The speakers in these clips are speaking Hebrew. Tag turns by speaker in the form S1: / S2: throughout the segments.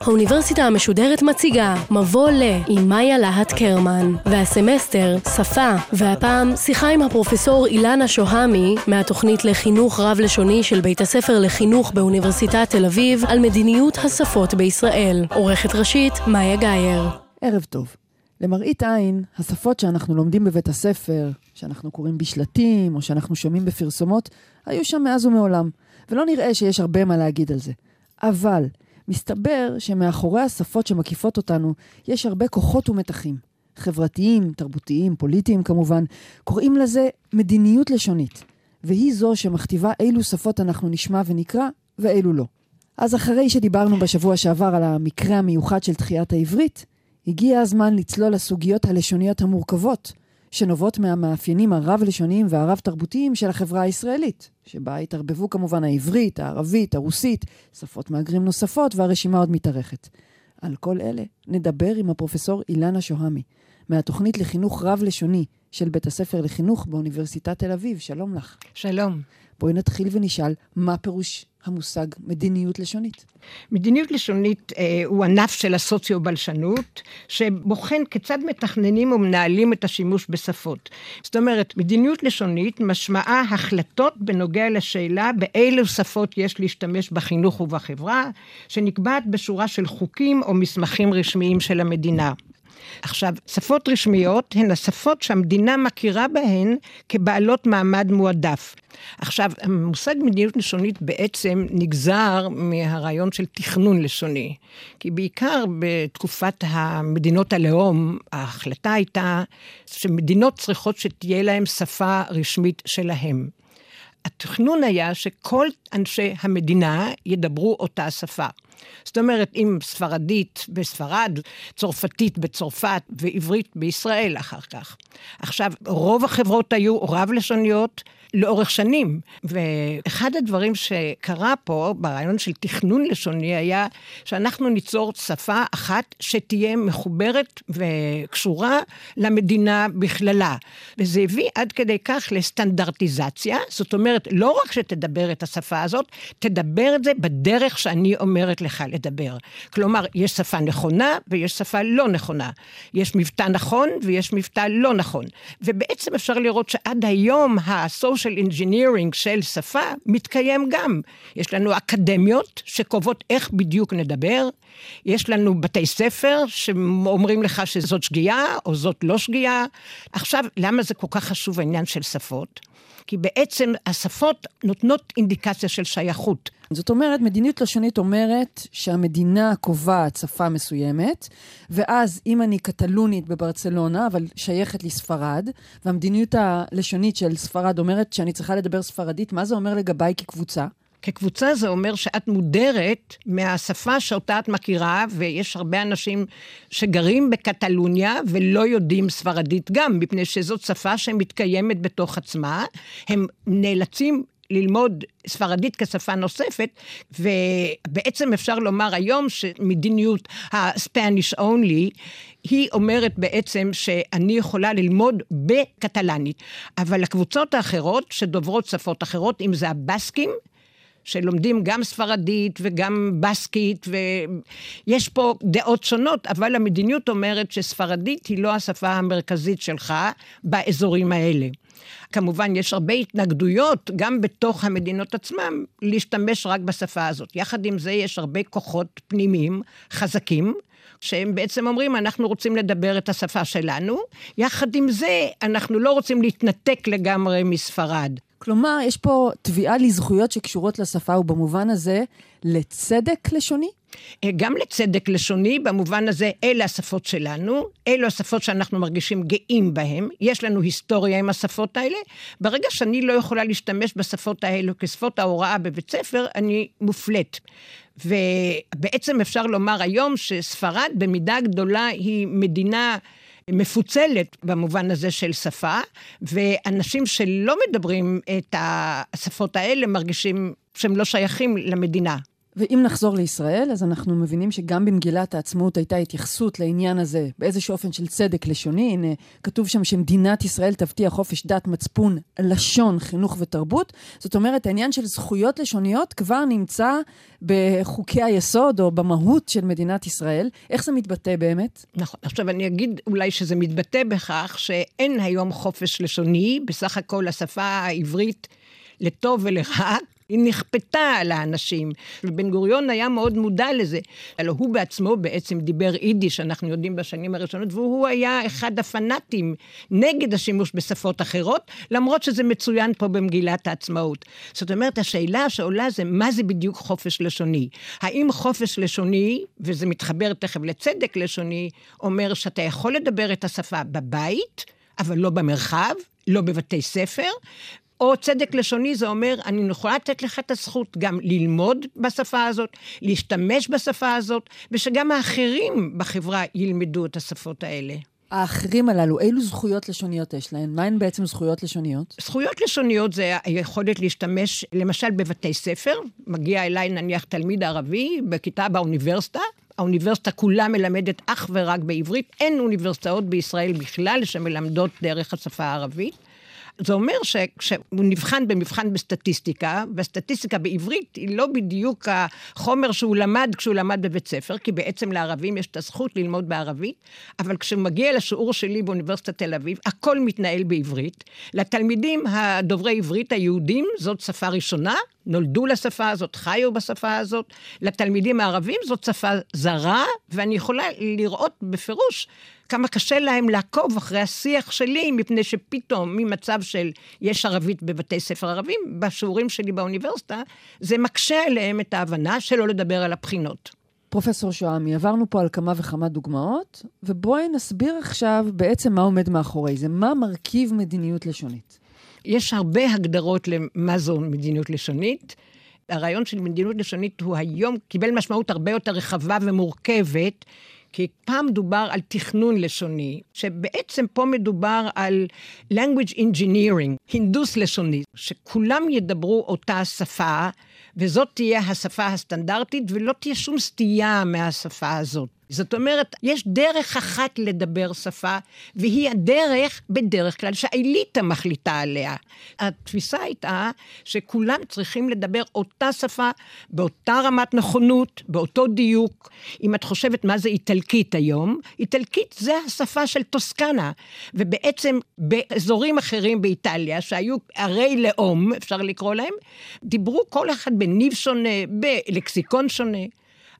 S1: האוניברסיטה המשודרת מציגה מבוא ל עם מאיה להט קרמן והסמסטר שפה והפעם שיחה עם הפרופסור אילנה שוהמי מהתוכנית לחינוך רב-לשוני של בית הספר לחינוך באוניברסיטת תל אביב על מדיניות השפות בישראל עורכת ראשית מאיה גאייר
S2: ערב טוב. למראית עין, השפות שאנחנו לומדים בבית הספר, שאנחנו קוראים בשלטים או שאנחנו שומעים בפרסומות, היו שם מאז ומעולם, ולא נראה שיש הרבה מה להגיד על זה. אבל מסתבר שמאחורי השפות שמקיפות אותנו יש הרבה כוחות ומתחים. חברתיים, תרבותיים, פוליטיים כמובן, קוראים לזה מדיניות לשונית, והיא זו שמכתיבה אילו שפות אנחנו נשמע ונקרא ואילו לא. אז אחרי שדיברנו בשבוע שעבר על המקרה המיוחד של תחיית העברית, הגיע הזמן לצלול לסוגיות הלשוניות המורכבות, שנובעות מהמאפיינים הרב-לשוניים והרב-תרבותיים של החברה הישראלית, שבה התערבבו כמובן העברית, הערבית, הרוסית, שפות מהגרים נוספות, והרשימה עוד מתארכת. על כל אלה נדבר עם הפרופסור אילנה שוהמי, מהתוכנית לחינוך רב-לשוני של בית הספר לחינוך באוניברסיטת תל אביב. שלום לך.
S3: שלום.
S2: בואי נתחיל ונשאל, מה פירוש המושג מדיניות לשונית?
S3: מדיניות לשונית אה, הוא ענף של הסוציו-בלשנות, שבוחן כיצד מתכננים ומנהלים את השימוש בשפות. זאת אומרת, מדיניות לשונית משמעה החלטות בנוגע לשאלה באילו שפות יש להשתמש בחינוך ובחברה, שנקבעת בשורה של חוקים או מסמכים רשמיים של המדינה. עכשיו, שפות רשמיות הן השפות שהמדינה מכירה בהן כבעלות מעמד מועדף. עכשיו, המושג מדיניות לשונית בעצם נגזר מהרעיון של תכנון לשוני. כי בעיקר בתקופת המדינות הלאום, ההחלטה הייתה שמדינות צריכות שתהיה להן שפה רשמית שלהן. התכנון היה שכל אנשי המדינה ידברו אותה שפה. זאת אומרת, אם ספרדית בספרד, צרפתית בצרפת ועברית בישראל אחר כך. עכשיו, רוב החברות היו רב-לשוניות, לאורך שנים. ואחד הדברים שקרה פה ברעיון של תכנון לשוני היה שאנחנו ניצור שפה אחת שתהיה מחוברת וקשורה למדינה בכללה. וזה הביא עד כדי כך לסטנדרטיזציה, זאת אומרת, לא רק שתדבר את השפה הזאת, תדבר את זה בדרך שאני אומרת לך לדבר. כלומר, יש שפה נכונה ויש שפה לא נכונה. יש מבטא נכון ויש מבטא לא נכון. ובעצם אפשר לראות שעד היום social engineering של שפה מתקיים גם. יש לנו אקדמיות שקובעות איך בדיוק נדבר, יש לנו בתי ספר שאומרים לך שזאת שגיאה או זאת לא שגיאה. עכשיו, למה זה כל כך חשוב העניין של שפות? כי בעצם השפות נותנות אינדיקציה של שייכות.
S2: זאת אומרת, מדיניות לשונית אומרת שהמדינה קובעת שפה מסוימת, ואז אם אני קטלונית בברצלונה, אבל שייכת לספרד, והמדיניות הלשונית של ספרד אומרת שאני צריכה לדבר ספרדית, מה זה אומר לגביי כקבוצה?
S3: כקבוצה זה אומר שאת מודרת מהשפה שאותה את מכירה, ויש הרבה אנשים שגרים בקטלוניה ולא יודעים ספרדית גם, מפני שזאת שפה שמתקיימת בתוך עצמה. הם נאלצים ללמוד ספרדית כשפה נוספת, ובעצם אפשר לומר היום שמדיניות ה-Spanish only, היא אומרת בעצם שאני יכולה ללמוד בקטלנית, אבל הקבוצות האחרות שדוברות שפות אחרות, אם זה הבסקים, שלומדים גם ספרדית וגם בסקית, ויש פה דעות שונות, אבל המדיניות אומרת שספרדית היא לא השפה המרכזית שלך באזורים האלה. כמובן, יש הרבה התנגדויות, גם בתוך המדינות עצמם, להשתמש רק בשפה הזאת. יחד עם זה, יש הרבה כוחות פנימיים חזקים, שהם בעצם אומרים, אנחנו רוצים לדבר את השפה שלנו, יחד עם זה, אנחנו לא רוצים להתנתק לגמרי מספרד.
S2: כלומר, יש פה תביעה לזכויות שקשורות לשפה, ובמובן הזה, לצדק לשוני?
S3: אה, גם לצדק לשוני, במובן הזה, אלה השפות שלנו, אלו השפות שאנחנו מרגישים גאים בהן, יש לנו היסטוריה עם השפות האלה. ברגע שאני לא יכולה להשתמש בשפות האלו כשפות ההוראה בבית ספר, אני מופלית. ובעצם אפשר לומר היום שספרד במידה גדולה היא מדינה מפוצלת במובן הזה של שפה, ואנשים שלא מדברים את השפות האלה מרגישים שהם לא שייכים למדינה.
S2: ואם נחזור לישראל, אז אנחנו מבינים שגם במגילת העצמאות הייתה התייחסות לעניין הזה באיזשהו אופן של צדק לשוני. הנה, כתוב שם שמדינת ישראל תבטיח חופש דת, מצפון, לשון, חינוך ותרבות. זאת אומרת, העניין של זכויות לשוניות כבר נמצא בחוקי היסוד או במהות של מדינת ישראל. איך זה מתבטא באמת?
S3: נכון. עכשיו, אני אגיד אולי שזה מתבטא בכך שאין היום חופש לשוני, בסך הכל השפה העברית לטוב ולרע, היא נכפתה על האנשים. ובן גוריון היה מאוד מודע לזה. הלוא הוא בעצמו בעצם דיבר יידיש, אנחנו יודעים בשנים הראשונות, והוא היה אחד הפנאטים נגד השימוש בשפות אחרות, למרות שזה מצוין פה במגילת העצמאות. זאת אומרת, השאלה שעולה זה מה זה בדיוק חופש לשוני. האם חופש לשוני, וזה מתחבר תכף לצדק לשוני, אומר שאתה יכול לדבר את השפה בבית, אבל לא במרחב, לא בבתי ספר, או צדק לשוני זה אומר, אני יכולה לתת לך את הזכות גם ללמוד בשפה הזאת, להשתמש בשפה הזאת, ושגם האחרים בחברה ילמדו את השפות האלה.
S2: האחרים הללו, אילו זכויות לשוניות יש להן? מהן בעצם זכויות לשוניות?
S3: זכויות לשוניות זה היכולת להשתמש, למשל בבתי ספר, מגיע אליי נניח תלמיד ערבי בכיתה באוניברסיטה, האוניברסיטה כולה מלמדת אך ורק בעברית, אין אוניברסיטאות בישראל בכלל שמלמדות דרך השפה הערבית. זה אומר שכשהוא נבחן במבחן בסטטיסטיקה, והסטטיסטיקה בעברית היא לא בדיוק החומר שהוא למד כשהוא למד בבית ספר, כי בעצם לערבים יש את הזכות ללמוד בערבית, אבל כשהוא מגיע לשיעור שלי באוניברסיטת תל אביב, הכל מתנהל בעברית. לתלמידים הדוברי עברית היהודים זאת שפה ראשונה, נולדו לשפה הזאת, חיו בשפה הזאת. לתלמידים הערבים זאת שפה זרה, ואני יכולה לראות בפירוש כמה קשה להם לעקוב אחרי השיח שלי, מפני שפתאום ממצב של יש ערבית בבתי ספר ערבים, בשיעורים שלי באוניברסיטה, זה מקשה עליהם את ההבנה שלא לדבר על הבחינות.
S2: פרופסור שועמי, עברנו פה על כמה וכמה דוגמאות, ובואי נסביר עכשיו בעצם מה עומד מאחורי זה. מה מרכיב מדיניות לשונית?
S3: יש הרבה הגדרות למה זו מדיניות לשונית. הרעיון של מדיניות לשונית הוא היום קיבל משמעות הרבה יותר רחבה ומורכבת, כי פעם דובר על תכנון לשוני, שבעצם פה מדובר על language engineering, הינדוס לשוני, שכולם ידברו אותה שפה, וזאת תהיה השפה הסטנדרטית, ולא תהיה שום סטייה מהשפה הזאת. זאת אומרת, יש דרך אחת לדבר שפה, והיא הדרך, בדרך כלל, שהאליטה מחליטה עליה. התפיסה הייתה שכולם צריכים לדבר אותה שפה, באותה רמת נכונות, באותו דיוק. אם את חושבת מה זה איטלקית היום, איטלקית זה השפה של טוסקנה, ובעצם באזורים אחרים באיטליה, שהיו ערי לאום, אפשר לקרוא להם, דיברו כל אחד בניב שונה, בלקסיקון שונה.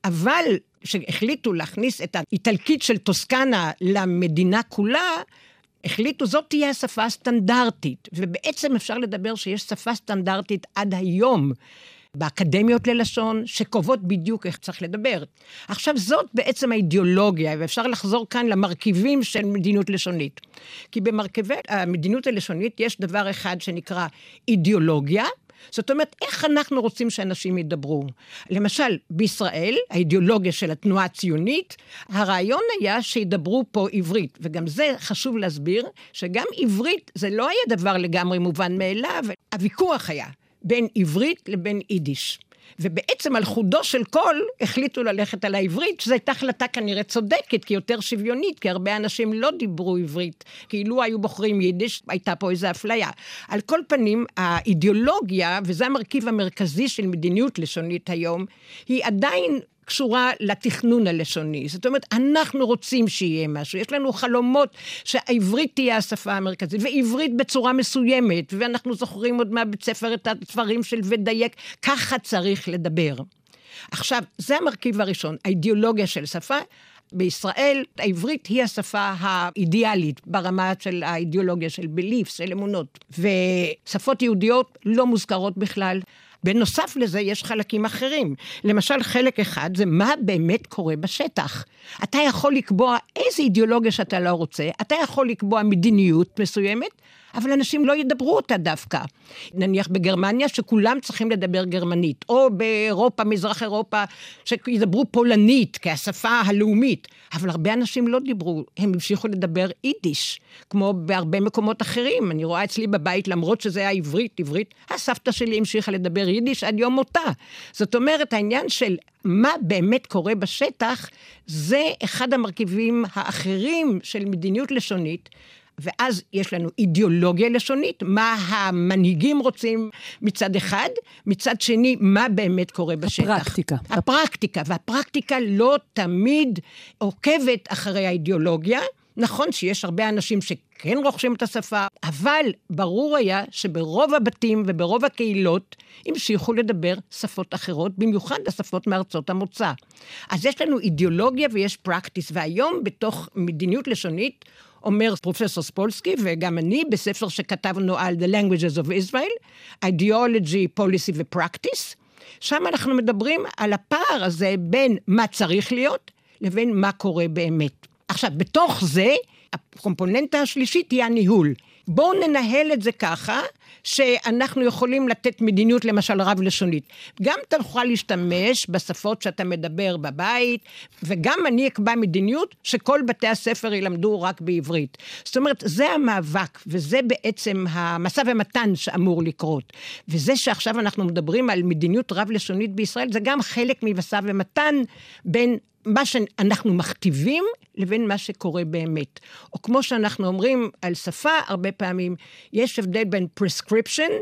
S3: אבל כשהחליטו להכניס את האיטלקית של טוסקנה למדינה כולה, החליטו זאת תהיה השפה הסטנדרטית. ובעצם אפשר לדבר שיש שפה סטנדרטית עד היום. באקדמיות ללשון, שקובעות בדיוק איך צריך לדבר. עכשיו, זאת בעצם האידיאולוגיה, ואפשר לחזור כאן למרכיבים של מדיניות לשונית. כי במרכיבי המדיניות הלשונית יש דבר אחד שנקרא אידיאולוגיה, זאת אומרת, איך אנחנו רוצים שאנשים ידברו? למשל, בישראל, האידיאולוגיה של התנועה הציונית, הרעיון היה שידברו פה עברית, וגם זה חשוב להסביר, שגם עברית זה לא היה דבר לגמרי מובן מאליו, הוויכוח היה בין עברית לבין יידיש. ובעצם על חודו של קול החליטו ללכת על העברית, שזו הייתה החלטה כנראה צודקת, כי יותר שוויונית, כי הרבה אנשים לא דיברו עברית. כאילו היו בוחרים יידיש, הייתה פה איזו אפליה. על כל פנים, האידיאולוגיה, וזה המרכיב המרכזי של מדיניות לשונית היום, היא עדיין קשורה לתכנון הלשוני. זאת אומרת, אנחנו רוצים שיהיה משהו, יש לנו חלומות שהעברית תהיה השפה המרכזית, ועברית בצורה מסוימת, ואנחנו זוכרים עוד מהבית ספר את הדברים של ודייק, ככה צריך לדבר. עכשיו, זה המרכיב הראשון, האידיאולוגיה של שפה. בישראל העברית היא השפה האידיאלית ברמה של האידיאולוגיה של בליף, של אמונות. ושפות יהודיות לא מוזכרות בכלל. בנוסף לזה יש חלקים אחרים. למשל, חלק אחד זה מה באמת קורה בשטח. אתה יכול לקבוע איזה אידיאולוגיה שאתה לא רוצה, אתה יכול לקבוע מדיניות מסוימת, אבל אנשים לא ידברו אותה דווקא. נניח בגרמניה, שכולם צריכים לדבר גרמנית, או באירופה, מזרח אירופה, שידברו פולנית כשפה הלאומית. אבל הרבה אנשים לא דיברו, הם המשיכו לדבר יידיש, כמו בהרבה מקומות אחרים. אני רואה אצלי בבית, למרות שזה היה עברית, עברית, הסבתא שלי המשיכה לדבר יידיש עד יום מותה. זאת אומרת, העניין של מה באמת קורה בשטח, זה אחד המרכיבים האחרים של מדיניות לשונית. ואז יש לנו אידיאולוגיה לשונית, מה המנהיגים רוצים מצד אחד, מצד שני, מה באמת קורה בשטח.
S2: הפרקטיקה.
S3: הפרקטיקה, והפרקטיקה לא תמיד עוקבת אחרי האידיאולוגיה. נכון שיש הרבה אנשים שכן רוכשים את השפה, אבל ברור היה שברוב הבתים וברוב הקהילות המשיכו לדבר שפות אחרות, במיוחד השפות מארצות המוצא. אז יש לנו אידיאולוגיה ויש פרקטיס, והיום בתוך מדיניות לשונית אומר פרופסור ספולסקי וגם אני בספר שכתבנו על The Languages of Israel, Ideology, Policy ו-Practice, שם אנחנו מדברים על הפער הזה בין מה צריך להיות לבין מה קורה באמת. עכשיו, בתוך זה, הקומפוננטה השלישית היא הניהול. בואו ננהל את זה ככה, שאנחנו יכולים לתת מדיניות למשל רב-לשונית. גם אתה תוכל להשתמש בשפות שאתה מדבר בבית, וגם אני אקבע מדיניות שכל בתי הספר ילמדו רק בעברית. זאת אומרת, זה המאבק, וזה בעצם המשא ומתן שאמור לקרות. וזה שעכשיו אנחנו מדברים על מדיניות רב-לשונית בישראל, זה גם חלק ממשא ומתן בין מה שאנחנו מכתיבים לבין מה שקורה באמת. או כמו שאנחנו אומרים על שפה הרבה פעמים, יש הבדל בין prescription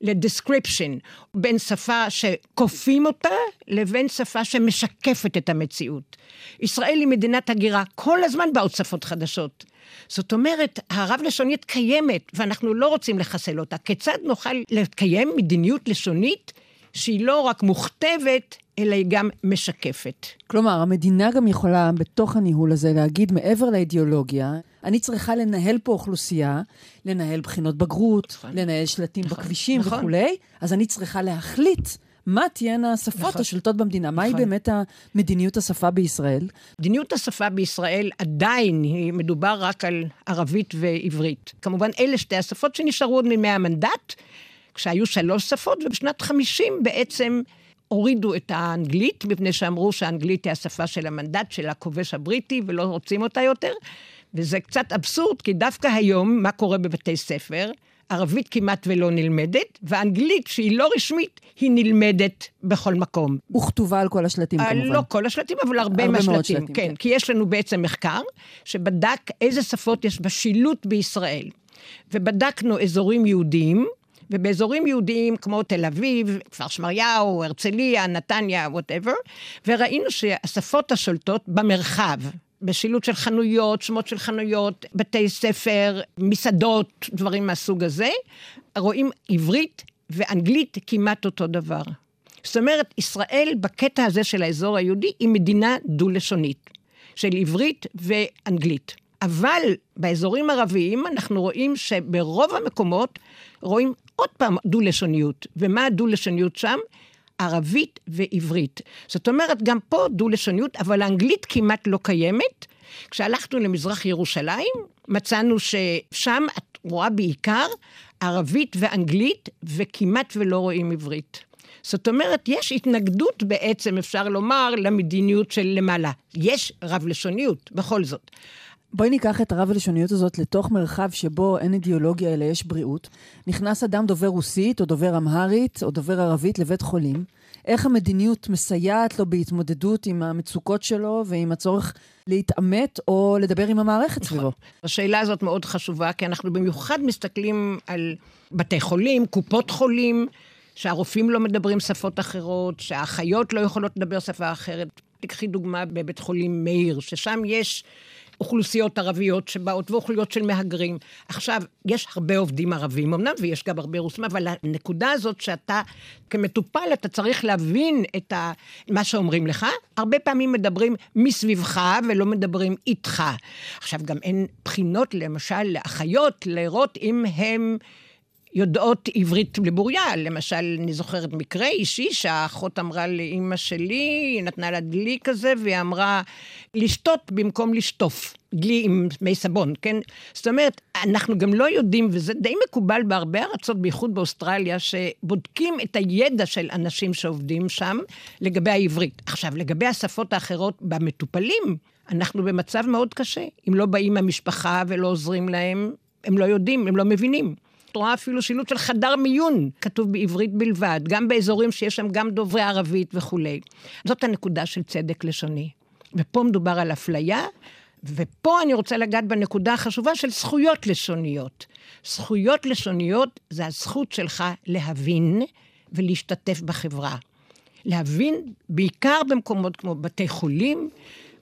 S3: ל description, בין שפה שכופים אותה לבין שפה שמשקפת את המציאות. ישראל היא מדינת הגירה, כל הזמן באות שפות חדשות. זאת אומרת, הרב-לשונית קיימת, ואנחנו לא רוצים לחסל אותה. כיצד נוכל לקיים מדיניות לשונית שהיא לא רק מוכתבת, אלא היא גם משקפת.
S2: כלומר, המדינה גם יכולה בתוך הניהול הזה להגיד, מעבר לאידיאולוגיה, אני צריכה לנהל פה אוכלוסייה, לנהל בחינות בגרות, נכון. לנהל שלטים נכון, בכבישים נכון. וכולי, אז אני צריכה להחליט מה תהיינה השפות נכון. השולטות במדינה. נכון. מהי באמת מדיניות השפה בישראל?
S3: מדיניות השפה בישראל עדיין, היא מדובר רק על ערבית ועברית. כמובן, אלה שתי השפות שנשארו עוד מימי המנדט, כשהיו שלוש שפות, ובשנת 50 בעצם הורידו את האנגלית, מפני שאמרו שהאנגלית היא השפה של המנדט של הכובש הבריטי ולא רוצים אותה יותר. וזה קצת אבסורד, כי דווקא היום, מה קורה בבתי ספר? ערבית כמעט ולא נלמדת, ואנגלית, שהיא לא רשמית, היא נלמדת בכל מקום.
S2: וכתובה על כל השלטים אה, כמובן.
S3: לא כל השלטים, אבל הרבה, הרבה מהשלטים. שלטים, כן, כן, כי יש לנו בעצם מחקר שבדק איזה שפות יש בשילוט בישראל. ובדקנו אזורים יהודיים, ובאזורים יהודיים כמו תל אביב, כפר שמריהו, הרצליה, נתניה, וואטאבר, וראינו שהשפות השולטות במרחב, בשילוט של חנויות, שמות של חנויות, בתי ספר, מסעדות, דברים מהסוג הזה, רואים עברית ואנגלית כמעט אותו דבר. זאת אומרת, ישראל בקטע הזה של האזור היהודי היא מדינה דו-לשונית, של עברית ואנגלית. אבל באזורים ערביים אנחנו רואים שברוב המקומות רואים עוד פעם דו-לשוניות. ומה הדו-לשוניות שם? ערבית ועברית. זאת אומרת, גם פה דו-לשוניות, אבל האנגלית כמעט לא קיימת. כשהלכנו למזרח ירושלים, מצאנו ששם את רואה בעיקר ערבית ואנגלית, וכמעט ולא רואים עברית. זאת אומרת, יש התנגדות בעצם, אפשר לומר, למדיניות של למעלה. יש רב-לשוניות, בכל זאת.
S2: בואי ניקח את הרב-הלשוניות הזאת לתוך מרחב שבו אין אידיאולוגיה אלא יש בריאות. נכנס אדם דובר רוסית או דובר אמהרית או דובר ערבית לבית חולים. איך המדיניות מסייעת לו בהתמודדות עם המצוקות שלו ועם הצורך להתעמת או לדבר עם המערכת סביבו? נכון.
S3: השאלה הזאת מאוד חשובה, כי אנחנו במיוחד מסתכלים על בתי חולים, קופות חולים, שהרופאים לא מדברים שפות אחרות, שהאחיות לא יכולות לדבר שפה אחרת. תקחי דוגמה בבית חולים מאיר, ששם יש אוכלוסיות ערביות שבאות ואוכלוסיות של מהגרים. עכשיו, יש הרבה עובדים ערבים אמנם, ויש גם הרבה רוסים, אבל הנקודה הזאת שאתה כמטופל, אתה צריך להבין את ה... מה שאומרים לך. הרבה פעמים מדברים מסביבך ולא מדברים איתך. עכשיו, גם אין בחינות, למשל, לאחיות, לראות אם הם... יודעות עברית לבוריה. למשל, אני זוכרת מקרה אישי שהאחות אמרה לאימא שלי, היא נתנה לה דלי כזה, והיא אמרה, לשתות במקום לשטוף. דלי עם מי סבון, כן? זאת אומרת, אנחנו גם לא יודעים, וזה די מקובל בהרבה ארצות, בייחוד באוסטרליה, שבודקים את הידע של אנשים שעובדים שם לגבי העברית. עכשיו, לגבי השפות האחרות במטופלים, אנחנו במצב מאוד קשה. אם לא באים מהמשפחה ולא עוזרים להם, הם לא יודעים, הם לא מבינים. את רואה אפילו שילוט של חדר מיון, כתוב בעברית בלבד, גם באזורים שיש שם גם דוברי ערבית וכולי. זאת הנקודה של צדק לשוני. ופה מדובר על אפליה, ופה אני רוצה לגעת בנקודה החשובה של זכויות לשוניות. זכויות לשוניות זה הזכות שלך להבין ולהשתתף בחברה. להבין בעיקר במקומות כמו בתי חולים,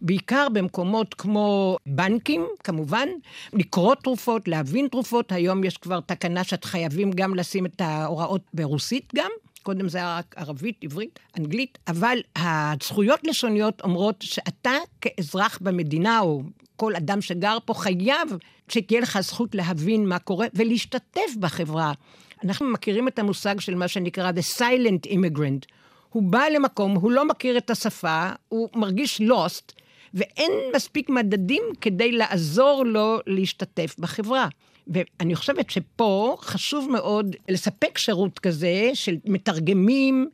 S3: בעיקר במקומות כמו בנקים, כמובן, לקרוא תרופות, להבין תרופות. היום יש כבר תקנה שאת חייבים גם לשים את ההוראות ברוסית גם. קודם זה היה רק ערבית, עברית, אנגלית, אבל הזכויות לשוניות אומרות שאתה כאזרח במדינה, או כל אדם שגר פה, חייב שתהיה לך זכות להבין מה קורה ולהשתתף בחברה. אנחנו מכירים את המושג של מה שנקרא The Silent Immigrant. הוא בא למקום, הוא לא מכיר את השפה, הוא מרגיש lost, ואין מספיק מדדים כדי לעזור לו להשתתף בחברה. ואני חושבת שפה חשוב מאוד לספק שירות כזה של מתרגמים,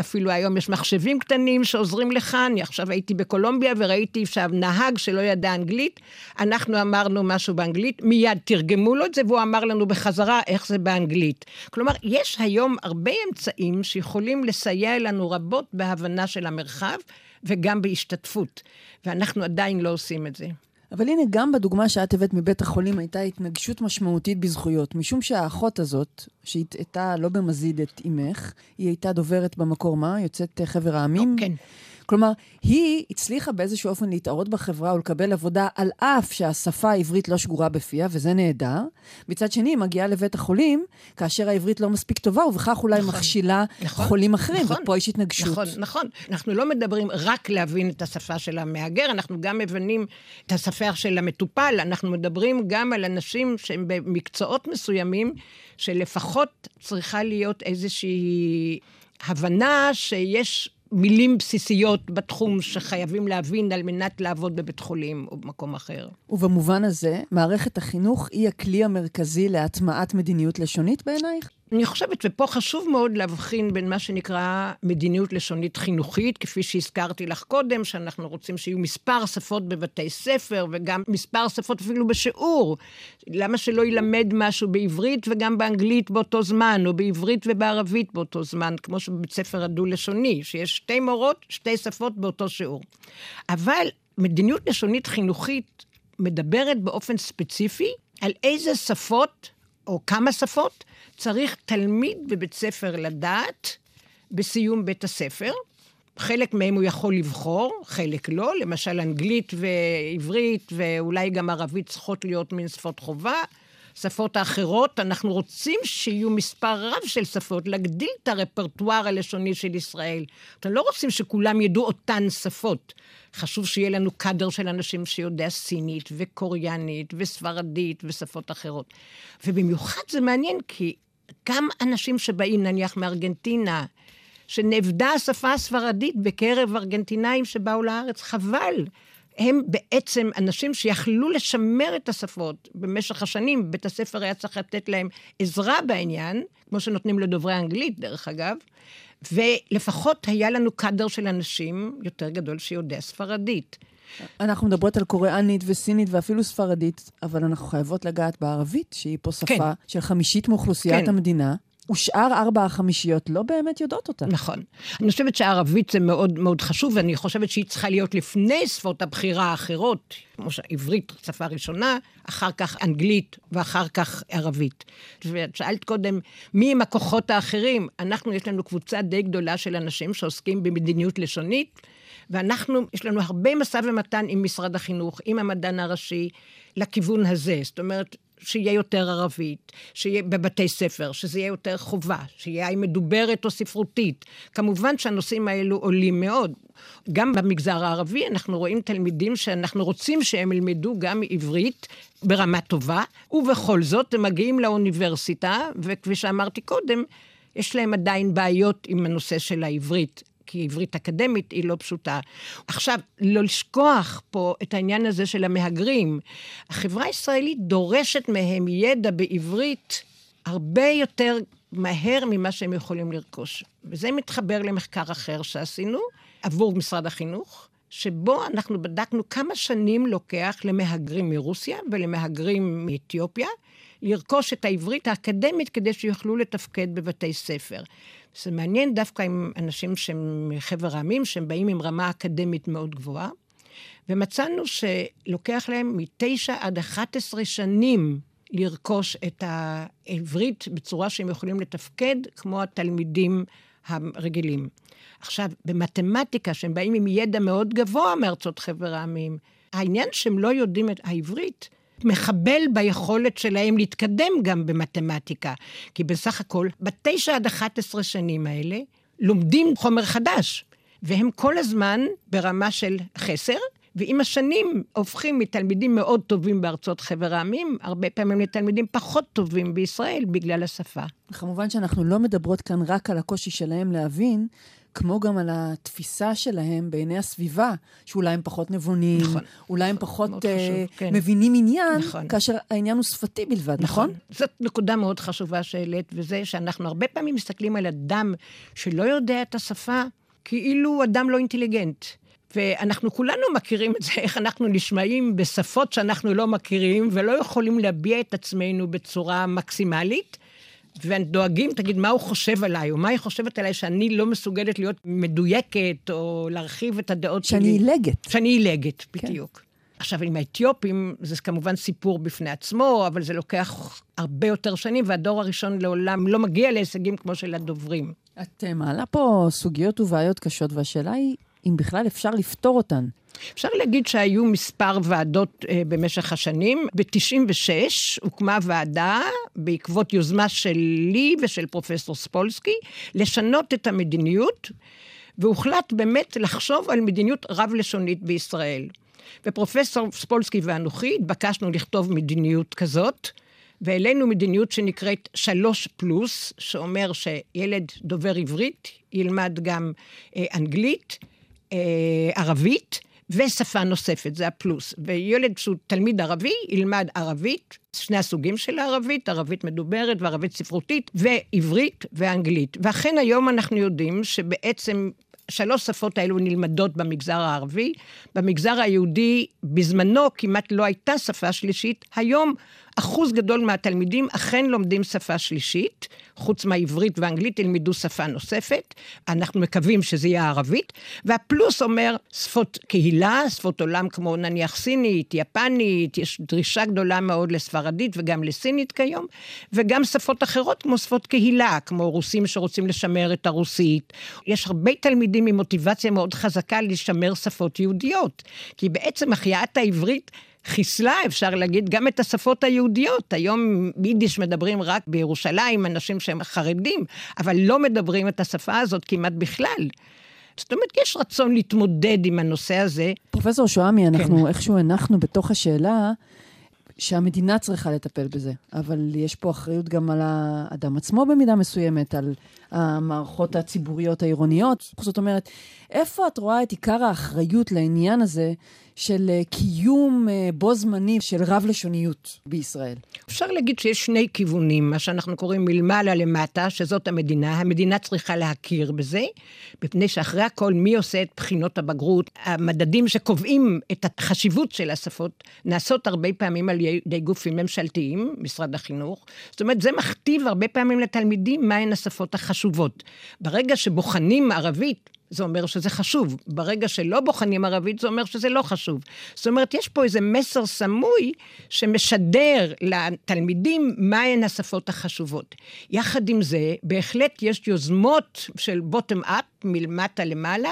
S3: אפילו היום יש מחשבים קטנים שעוזרים לך. אני עכשיו הייתי בקולומביה וראיתי שם נהג שלא ידע אנגלית. אנחנו אמרנו משהו באנגלית, מיד תרגמו לו את זה, והוא אמר לנו בחזרה איך זה באנגלית. כלומר, יש היום הרבה אמצעים שיכולים לסייע לנו רבות בהבנה של המרחב וגם בהשתתפות, ואנחנו עדיין לא עושים את זה.
S2: אבל הנה, גם בדוגמה שאת הבאת מבית החולים הייתה התנגשות משמעותית בזכויות, משום שהאחות הזאת, שהטעתה לא במזיד את אימך, היא הייתה דוברת במקור מה? יוצאת חבר העמים?
S3: כן.
S2: כלומר, היא הצליחה באיזשהו אופן להתערות בחברה ולקבל עבודה על אף שהשפה העברית לא שגורה בפיה, וזה נהדר. מצד שני, היא מגיעה לבית החולים, כאשר העברית לא מספיק טובה, ובכך אולי נכון, מכשילה נכון, חולים אחרים, נכון, ופה יש התנגשות.
S3: נכון, נכון. אנחנו לא מדברים רק להבין את השפה של המהגר, אנחנו גם מבינים את השפה של המטופל. אנחנו מדברים גם על אנשים שהם במקצועות מסוימים, שלפחות צריכה להיות איזושהי הבנה שיש... מילים בסיסיות בתחום שחייבים להבין על מנת לעבוד בבית חולים או במקום אחר.
S2: ובמובן הזה, מערכת החינוך היא הכלי המרכזי להטמעת מדיניות לשונית בעינייך?
S3: אני חושבת, ופה חשוב מאוד להבחין בין מה שנקרא מדיניות לשונית חינוכית, כפי שהזכרתי לך קודם, שאנחנו רוצים שיהיו מספר שפות בבתי ספר, וגם מספר שפות אפילו בשיעור. למה שלא ילמד משהו בעברית וגם באנגלית באותו זמן, או בעברית ובערבית באותו זמן, כמו שבבית ספר הדו-לשוני, שיש שתי מורות, שתי שפות באותו שיעור. אבל מדיניות לשונית חינוכית מדברת באופן ספציפי על איזה שפות, או כמה שפות, צריך תלמיד בבית ספר לדעת בסיום בית הספר. חלק מהם הוא יכול לבחור, חלק לא, למשל אנגלית ועברית ואולי גם ערבית צריכות להיות מין שפות חובה. שפות האחרות, אנחנו רוצים שיהיו מספר רב של שפות, להגדיל את הרפרטואר הלשוני של ישראל. אתם לא רוצים שכולם ידעו אותן שפות. חשוב שיהיה לנו קאדר של אנשים שיודע סינית וקוריאנית וספרדית ושפות אחרות. ובמיוחד זה מעניין כי גם אנשים שבאים נניח מארגנטינה, שנאבדה השפה הספרדית בקרב ארגנטינאים שבאו לארץ, חבל. הם בעצם אנשים שיכלו לשמר את השפות במשך השנים. בית הספר היה צריך לתת להם עזרה בעניין, כמו שנותנים לדוברי אנגלית, דרך אגב, ולפחות היה לנו קאדר של אנשים יותר גדול שיודע ספרדית.
S2: אנחנו מדברות על קוריאנית וסינית ואפילו ספרדית, אבל אנחנו חייבות לגעת בערבית, שהיא פה שפה כן. של חמישית מאוכלוסיית כן. המדינה. ושאר ארבע החמישיות לא באמת יודעות אותה.
S3: נכון. אני חושבת שערבית זה מאוד מאוד חשוב, ואני חושבת שהיא צריכה להיות לפני שפות הבחירה האחרות, כמו שעברית, שפה ראשונה, אחר כך אנגלית ואחר כך ערבית. ואת שאלת קודם, מי הם הכוחות האחרים? אנחנו, יש לנו קבוצה די גדולה של אנשים שעוסקים במדיניות לשונית. ואנחנו, יש לנו הרבה משא ומתן עם משרד החינוך, עם המדען הראשי, לכיוון הזה. זאת אומרת, שיהיה יותר ערבית, שיהיה בבתי ספר, שזה יהיה יותר חובה, שיהיה מדוברת או ספרותית. כמובן שהנושאים האלו עולים מאוד. גם במגזר הערבי אנחנו רואים תלמידים שאנחנו רוצים שהם ילמדו גם עברית ברמה טובה, ובכל זאת הם מגיעים לאוניברסיטה, וכפי שאמרתי קודם, יש להם עדיין בעיות עם הנושא של העברית. כי עברית אקדמית היא לא פשוטה. עכשיו, לא לשכוח פה את העניין הזה של המהגרים. החברה הישראלית דורשת מהם ידע בעברית הרבה יותר מהר ממה שהם יכולים לרכוש. וזה מתחבר למחקר אחר שעשינו עבור משרד החינוך. שבו אנחנו בדקנו כמה שנים לוקח למהגרים מרוסיה ולמהגרים מאתיופיה לרכוש את העברית האקדמית כדי שיוכלו לתפקד בבתי ספר. זה מעניין דווקא עם אנשים שהם מחבר העמים, שהם באים עם רמה אקדמית מאוד גבוהה, ומצאנו שלוקח להם מתשע עד 11 שנים לרכוש את העברית בצורה שהם יכולים לתפקד כמו התלמידים הרגילים. עכשיו, במתמטיקה, שהם באים עם ידע מאוד גבוה מארצות חבר העמים, העניין שהם לא יודעים את העברית, מחבל ביכולת שלהם להתקדם גם במתמטיקה. כי בסך הכל, בתשע עד 11 שנים האלה, לומדים חומר חדש, והם כל הזמן ברמה של חסר, ועם השנים הופכים מתלמידים מאוד טובים בארצות חבר העמים, הרבה פעמים לתלמידים פחות טובים בישראל בגלל השפה.
S2: כמובן שאנחנו לא מדברות כאן רק על הקושי שלהם להבין, כמו גם על התפיסה שלהם בעיני הסביבה, שאולי הם פחות נבונים, נכון, אולי הם פחות uh, חשוב, כן. מבינים עניין, נכון. כאשר העניין הוא שפתי בלבד, נכון? נכון?
S3: זאת נקודה מאוד חשובה שהעלית, וזה שאנחנו הרבה פעמים מסתכלים על אדם שלא יודע את השפה, כאילו אדם לא אינטליגנט. ואנחנו כולנו מכירים את זה, איך אנחנו נשמעים בשפות שאנחנו לא מכירים, ולא יכולים להביע את עצמנו בצורה מקסימלית. ודואגים, תגיד, מה הוא חושב עליי, או מה היא חושבת עליי שאני לא מסוגלת להיות מדויקת, או להרחיב את הדעות
S2: שאני שלי. שאני עילגת.
S3: שאני עילגת, כן. בדיוק. כן. עכשיו, עם האתיופים, זה כמובן סיפור בפני עצמו, אבל זה לוקח הרבה יותר שנים, והדור הראשון לעולם לא מגיע להישגים כמו של הדוברים.
S2: את מעלה פה סוגיות ובעיות קשות, והשאלה היא, אם בכלל אפשר לפתור אותן.
S3: אפשר להגיד שהיו מספר ועדות אה, במשך השנים. ב-96 הוקמה ועדה, בעקבות יוזמה שלי ושל פרופסור ספולסקי, לשנות את המדיניות, והוחלט באמת לחשוב על מדיניות רב-לשונית בישראל. ופרופסור ספולסקי ואנוכי התבקשנו לכתוב מדיניות כזאת, והעלינו מדיניות שנקראת שלוש פלוס, שאומר שילד דובר עברית ילמד גם אה, אנגלית, ערבית, ושפה נוספת, זה הפלוס. וילד שהוא תלמיד ערבי ילמד ערבית, שני הסוגים של הערבית, ערבית מדוברת וערבית ספרותית, ועברית ואנגלית. ואכן היום אנחנו יודעים שבעצם שלוש שפות האלו נלמדות במגזר הערבי. במגזר היהודי בזמנו כמעט לא הייתה שפה שלישית. היום אחוז גדול מהתלמידים אכן לומדים שפה שלישית, חוץ מהעברית והאנגלית ילמדו שפה נוספת, אנחנו מקווים שזה יהיה ערבית, והפלוס אומר שפות קהילה, שפות עולם כמו נניח סינית, יפנית, יש דרישה גדולה מאוד לספרדית וגם לסינית כיום, וגם שפות אחרות כמו שפות קהילה, כמו רוסים שרוצים לשמר את הרוסית. יש הרבה תלמידים עם מוטיבציה מאוד חזקה לשמר שפות יהודיות, כי בעצם החייאת העברית חיסלה, אפשר להגיד, גם את השפות היהודיות. היום יידיש מדברים רק בירושלים, אנשים שהם חרדים, אבל לא מדברים את השפה הזאת כמעט בכלל. זאת אומרת, יש רצון להתמודד עם הנושא הזה.
S2: פרופסור שועמי, אנחנו כן. איכשהו הנחנו בתוך השאלה שהמדינה צריכה לטפל בזה, אבל יש פה אחריות גם על האדם עצמו במידה מסוימת, על המערכות הציבוריות העירוניות. זאת אומרת, איפה את רואה את עיקר האחריות לעניין הזה של אה, קיום אה, בו זמני של רב-לשוניות בישראל?
S3: אפשר להגיד שיש שני כיוונים, מה שאנחנו קוראים מלמעלה למטה, שזאת המדינה. המדינה צריכה להכיר בזה, מפני שאחרי הכל, מי עושה את בחינות הבגרות? המדדים שקובעים את החשיבות של השפות נעשות הרבה פעמים על ידי גופים ממשלתיים, משרד החינוך. זאת אומרת, זה מכתיב הרבה פעמים לתלמידים מהן השפות החשובות. ברגע שבוחנים ערבית, זה אומר שזה חשוב. ברגע שלא בוחנים ערבית, זה אומר שזה לא חשוב. זאת אומרת, יש פה איזה מסר סמוי שמשדר לתלמידים מהן השפות החשובות. יחד עם זה, בהחלט יש יוזמות של bottom-up, מלמטה למעלה.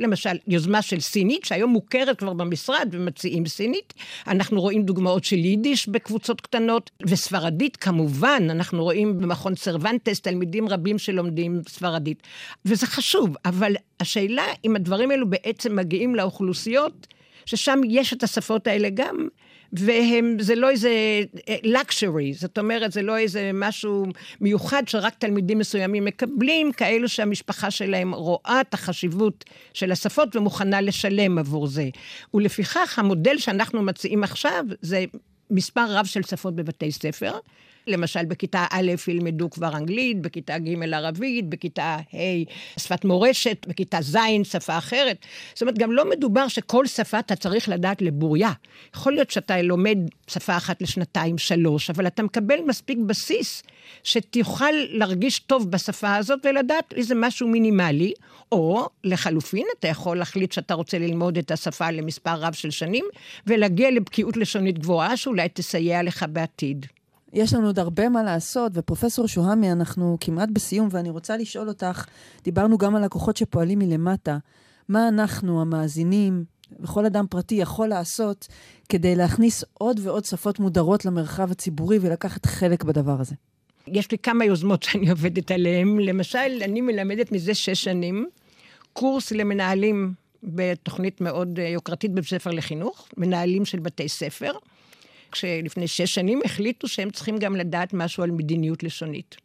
S3: למשל, יוזמה של סינית, שהיום מוכרת כבר במשרד ומציעים סינית. אנחנו רואים דוגמאות של יידיש בקבוצות קטנות, וספרדית כמובן, אנחנו רואים במכון סרוונטס תלמידים רבים שלומדים ספרדית. וזה חשוב, אבל השאלה אם הדברים האלו בעצם מגיעים לאוכלוסיות, ששם יש את השפות האלה גם, וזה לא איזה אה, luxury, זאת אומרת, זה לא איזה משהו מיוחד שרק תלמידים מסוימים מקבלים, כאלו שהמשפחה שלהם רואה את החשיבות של השפות ומוכנה לשלם עבור זה. ולפיכך, המודל שאנחנו מציעים עכשיו זה מספר רב של שפות בבתי ספר. למשל, בכיתה א' ילמדו כבר אנגלית, בכיתה ג' ערבית, בכיתה ה' שפת מורשת, בכיתה ז' שפה אחרת. זאת אומרת, גם לא מדובר שכל שפה אתה צריך לדעת לבוריה. יכול להיות שאתה לומד שפה אחת לשנתיים, שלוש, אבל אתה מקבל מספיק בסיס שתוכל להרגיש טוב בשפה הזאת ולדעת איזה משהו מינימלי, או לחלופין, אתה יכול להחליט שאתה רוצה ללמוד את השפה למספר רב של שנים, ולהגיע לבקיאות לשונית גבוהה שאולי תסייע לך בעתיד.
S2: יש לנו עוד הרבה מה לעשות, ופרופסור שוהמי, אנחנו כמעט בסיום, ואני רוצה לשאול אותך, דיברנו גם על לקוחות שפועלים מלמטה, מה אנחנו, המאזינים, וכל אדם פרטי יכול לעשות כדי להכניס עוד ועוד שפות מודרות למרחב הציבורי ולקחת חלק בדבר הזה?
S3: יש לי כמה יוזמות שאני עובדת עליהן. למשל, אני מלמדת מזה שש שנים קורס למנהלים בתוכנית מאוד יוקרתית בבית ספר לחינוך, מנהלים של בתי ספר. כשלפני שש שנים החליטו שהם צריכים גם לדעת משהו על מדיניות לשונית.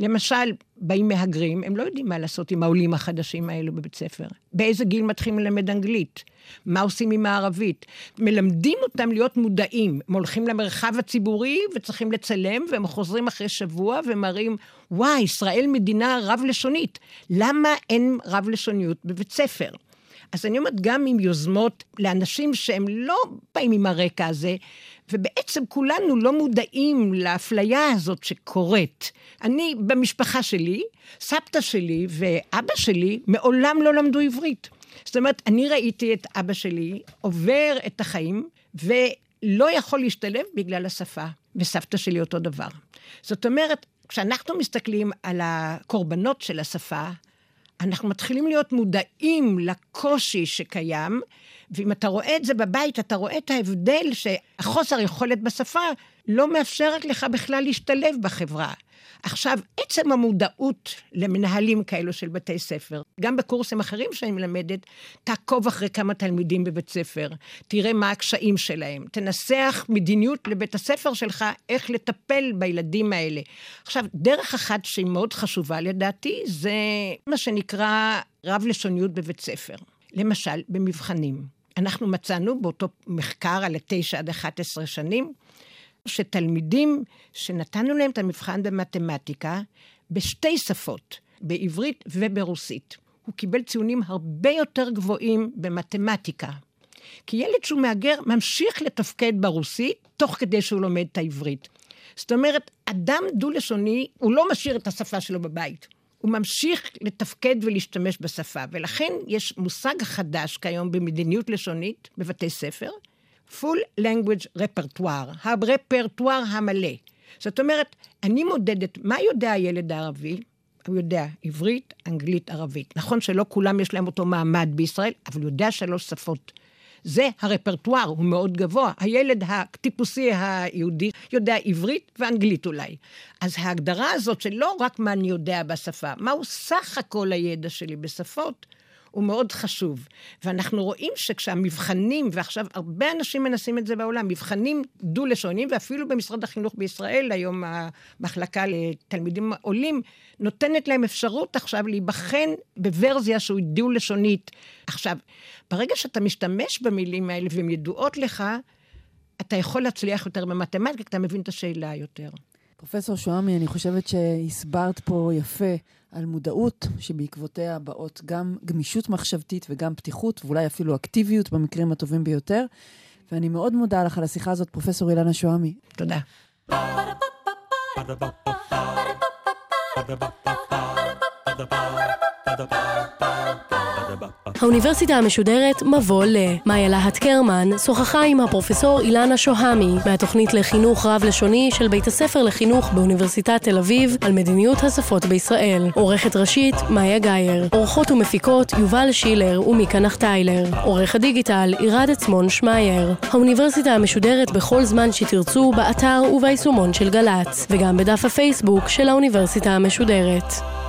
S3: למשל, באים מהגרים, הם לא יודעים מה לעשות עם העולים החדשים האלו בבית ספר. באיזה גיל מתחילים ללמד אנגלית? מה עושים עם הערבית? מלמדים אותם להיות מודעים. הם הולכים למרחב הציבורי וצריכים לצלם, והם חוזרים אחרי שבוע ומראים, וואי, ישראל מדינה רב-לשונית. למה אין רב-לשוניות בבית ספר? אז אני אומרת, גם עם יוזמות לאנשים שהם לא באים עם הרקע הזה, ובעצם כולנו לא מודעים לאפליה הזאת שקורית. אני, במשפחה שלי, סבתא שלי ואבא שלי מעולם לא למדו עברית. זאת אומרת, אני ראיתי את אבא שלי עובר את החיים, ולא יכול להשתלב בגלל השפה, וסבתא שלי אותו דבר. זאת אומרת, כשאנחנו מסתכלים על הקורבנות של השפה, אנחנו מתחילים להיות מודעים לקושי שקיים, ואם אתה רואה את זה בבית, אתה רואה את ההבדל שהחוסר יכולת בשפה לא מאפשרת לך בכלל להשתלב בחברה. עכשיו, עצם המודעות למנהלים כאלו של בתי ספר, גם בקורסים אחרים שאני מלמדת, תעקוב אחרי כמה תלמידים בבית ספר, תראה מה הקשיים שלהם, תנסח מדיניות לבית הספר שלך, איך לטפל בילדים האלה. עכשיו, דרך אחת שהיא מאוד חשובה לדעתי, זה מה שנקרא רב-לשוניות בבית ספר. למשל, במבחנים. אנחנו מצאנו באותו מחקר על 9 עד 11 שנים, שתלמידים שנתנו להם את המבחן במתמטיקה בשתי שפות, בעברית וברוסית. הוא קיבל ציונים הרבה יותר גבוהים במתמטיקה. כי ילד שהוא מהגר ממשיך לתפקד ברוסית תוך כדי שהוא לומד את העברית. זאת אומרת, אדם דו-לשוני, הוא לא משאיר את השפה שלו בבית. הוא ממשיך לתפקד ולהשתמש בשפה, ולכן יש מושג חדש כיום במדיניות לשונית בבתי ספר, full language repertoire, הרפרטואר המלא. זאת אומרת, אני מודדת מה יודע הילד הערבי, הוא יודע עברית, אנגלית, ערבית. נכון שלא כולם יש להם אותו מעמד בישראל, אבל הוא יודע שלוש שפות. זה הרפרטואר, הוא מאוד גבוה. הילד הטיפוסי היהודי יודע עברית ואנגלית אולי. אז ההגדרה הזאת שלא רק מה אני יודע בשפה, מהו סך הכל הידע שלי בשפות, הוא מאוד חשוב. ואנחנו רואים שכשהמבחנים, ועכשיו הרבה אנשים מנסים את זה בעולם, מבחנים דו-לשוניים, ואפילו במשרד החינוך בישראל, היום המחלקה לתלמידים עולים, נותנת להם אפשרות עכשיו להיבחן בוורזיה שהוא דו-לשונית. עכשיו, ברגע שאתה משתמש במילים האלה והן ידועות לך, אתה יכול להצליח יותר במתמטיקה, אתה מבין את השאלה יותר.
S2: פרופסור שועמי, אני חושבת שהסברת פה יפה על מודעות, שבעקבותיה באות גם גמישות מחשבתית וגם פתיחות, ואולי אפילו אקטיביות במקרים הטובים ביותר. ואני מאוד מודה לך על השיחה הזאת, פרופסור אילנה שועמי.
S3: תודה. Ba-da-ba-ba-ba
S1: האוניברסיטה המשודרת מבוא ל. מאיה להט קרמן שוחחה עם הפרופסור אילנה שוהמי מהתוכנית לחינוך רב-לשוני של בית הספר לחינוך באוניברסיטת תל אביב על מדיניות השפות בישראל. עורכת ראשית מאיה גאייר. עורכות ומפיקות יובל שילר ומיקה נחטיילר. עורך הדיגיטל עירד עצמון שמייר. האוניברסיטה המשודרת בכל זמן שתרצו באתר וביישומון של גל"צ וגם בדף הפייסבוק של האוניברסיטה המשודרת.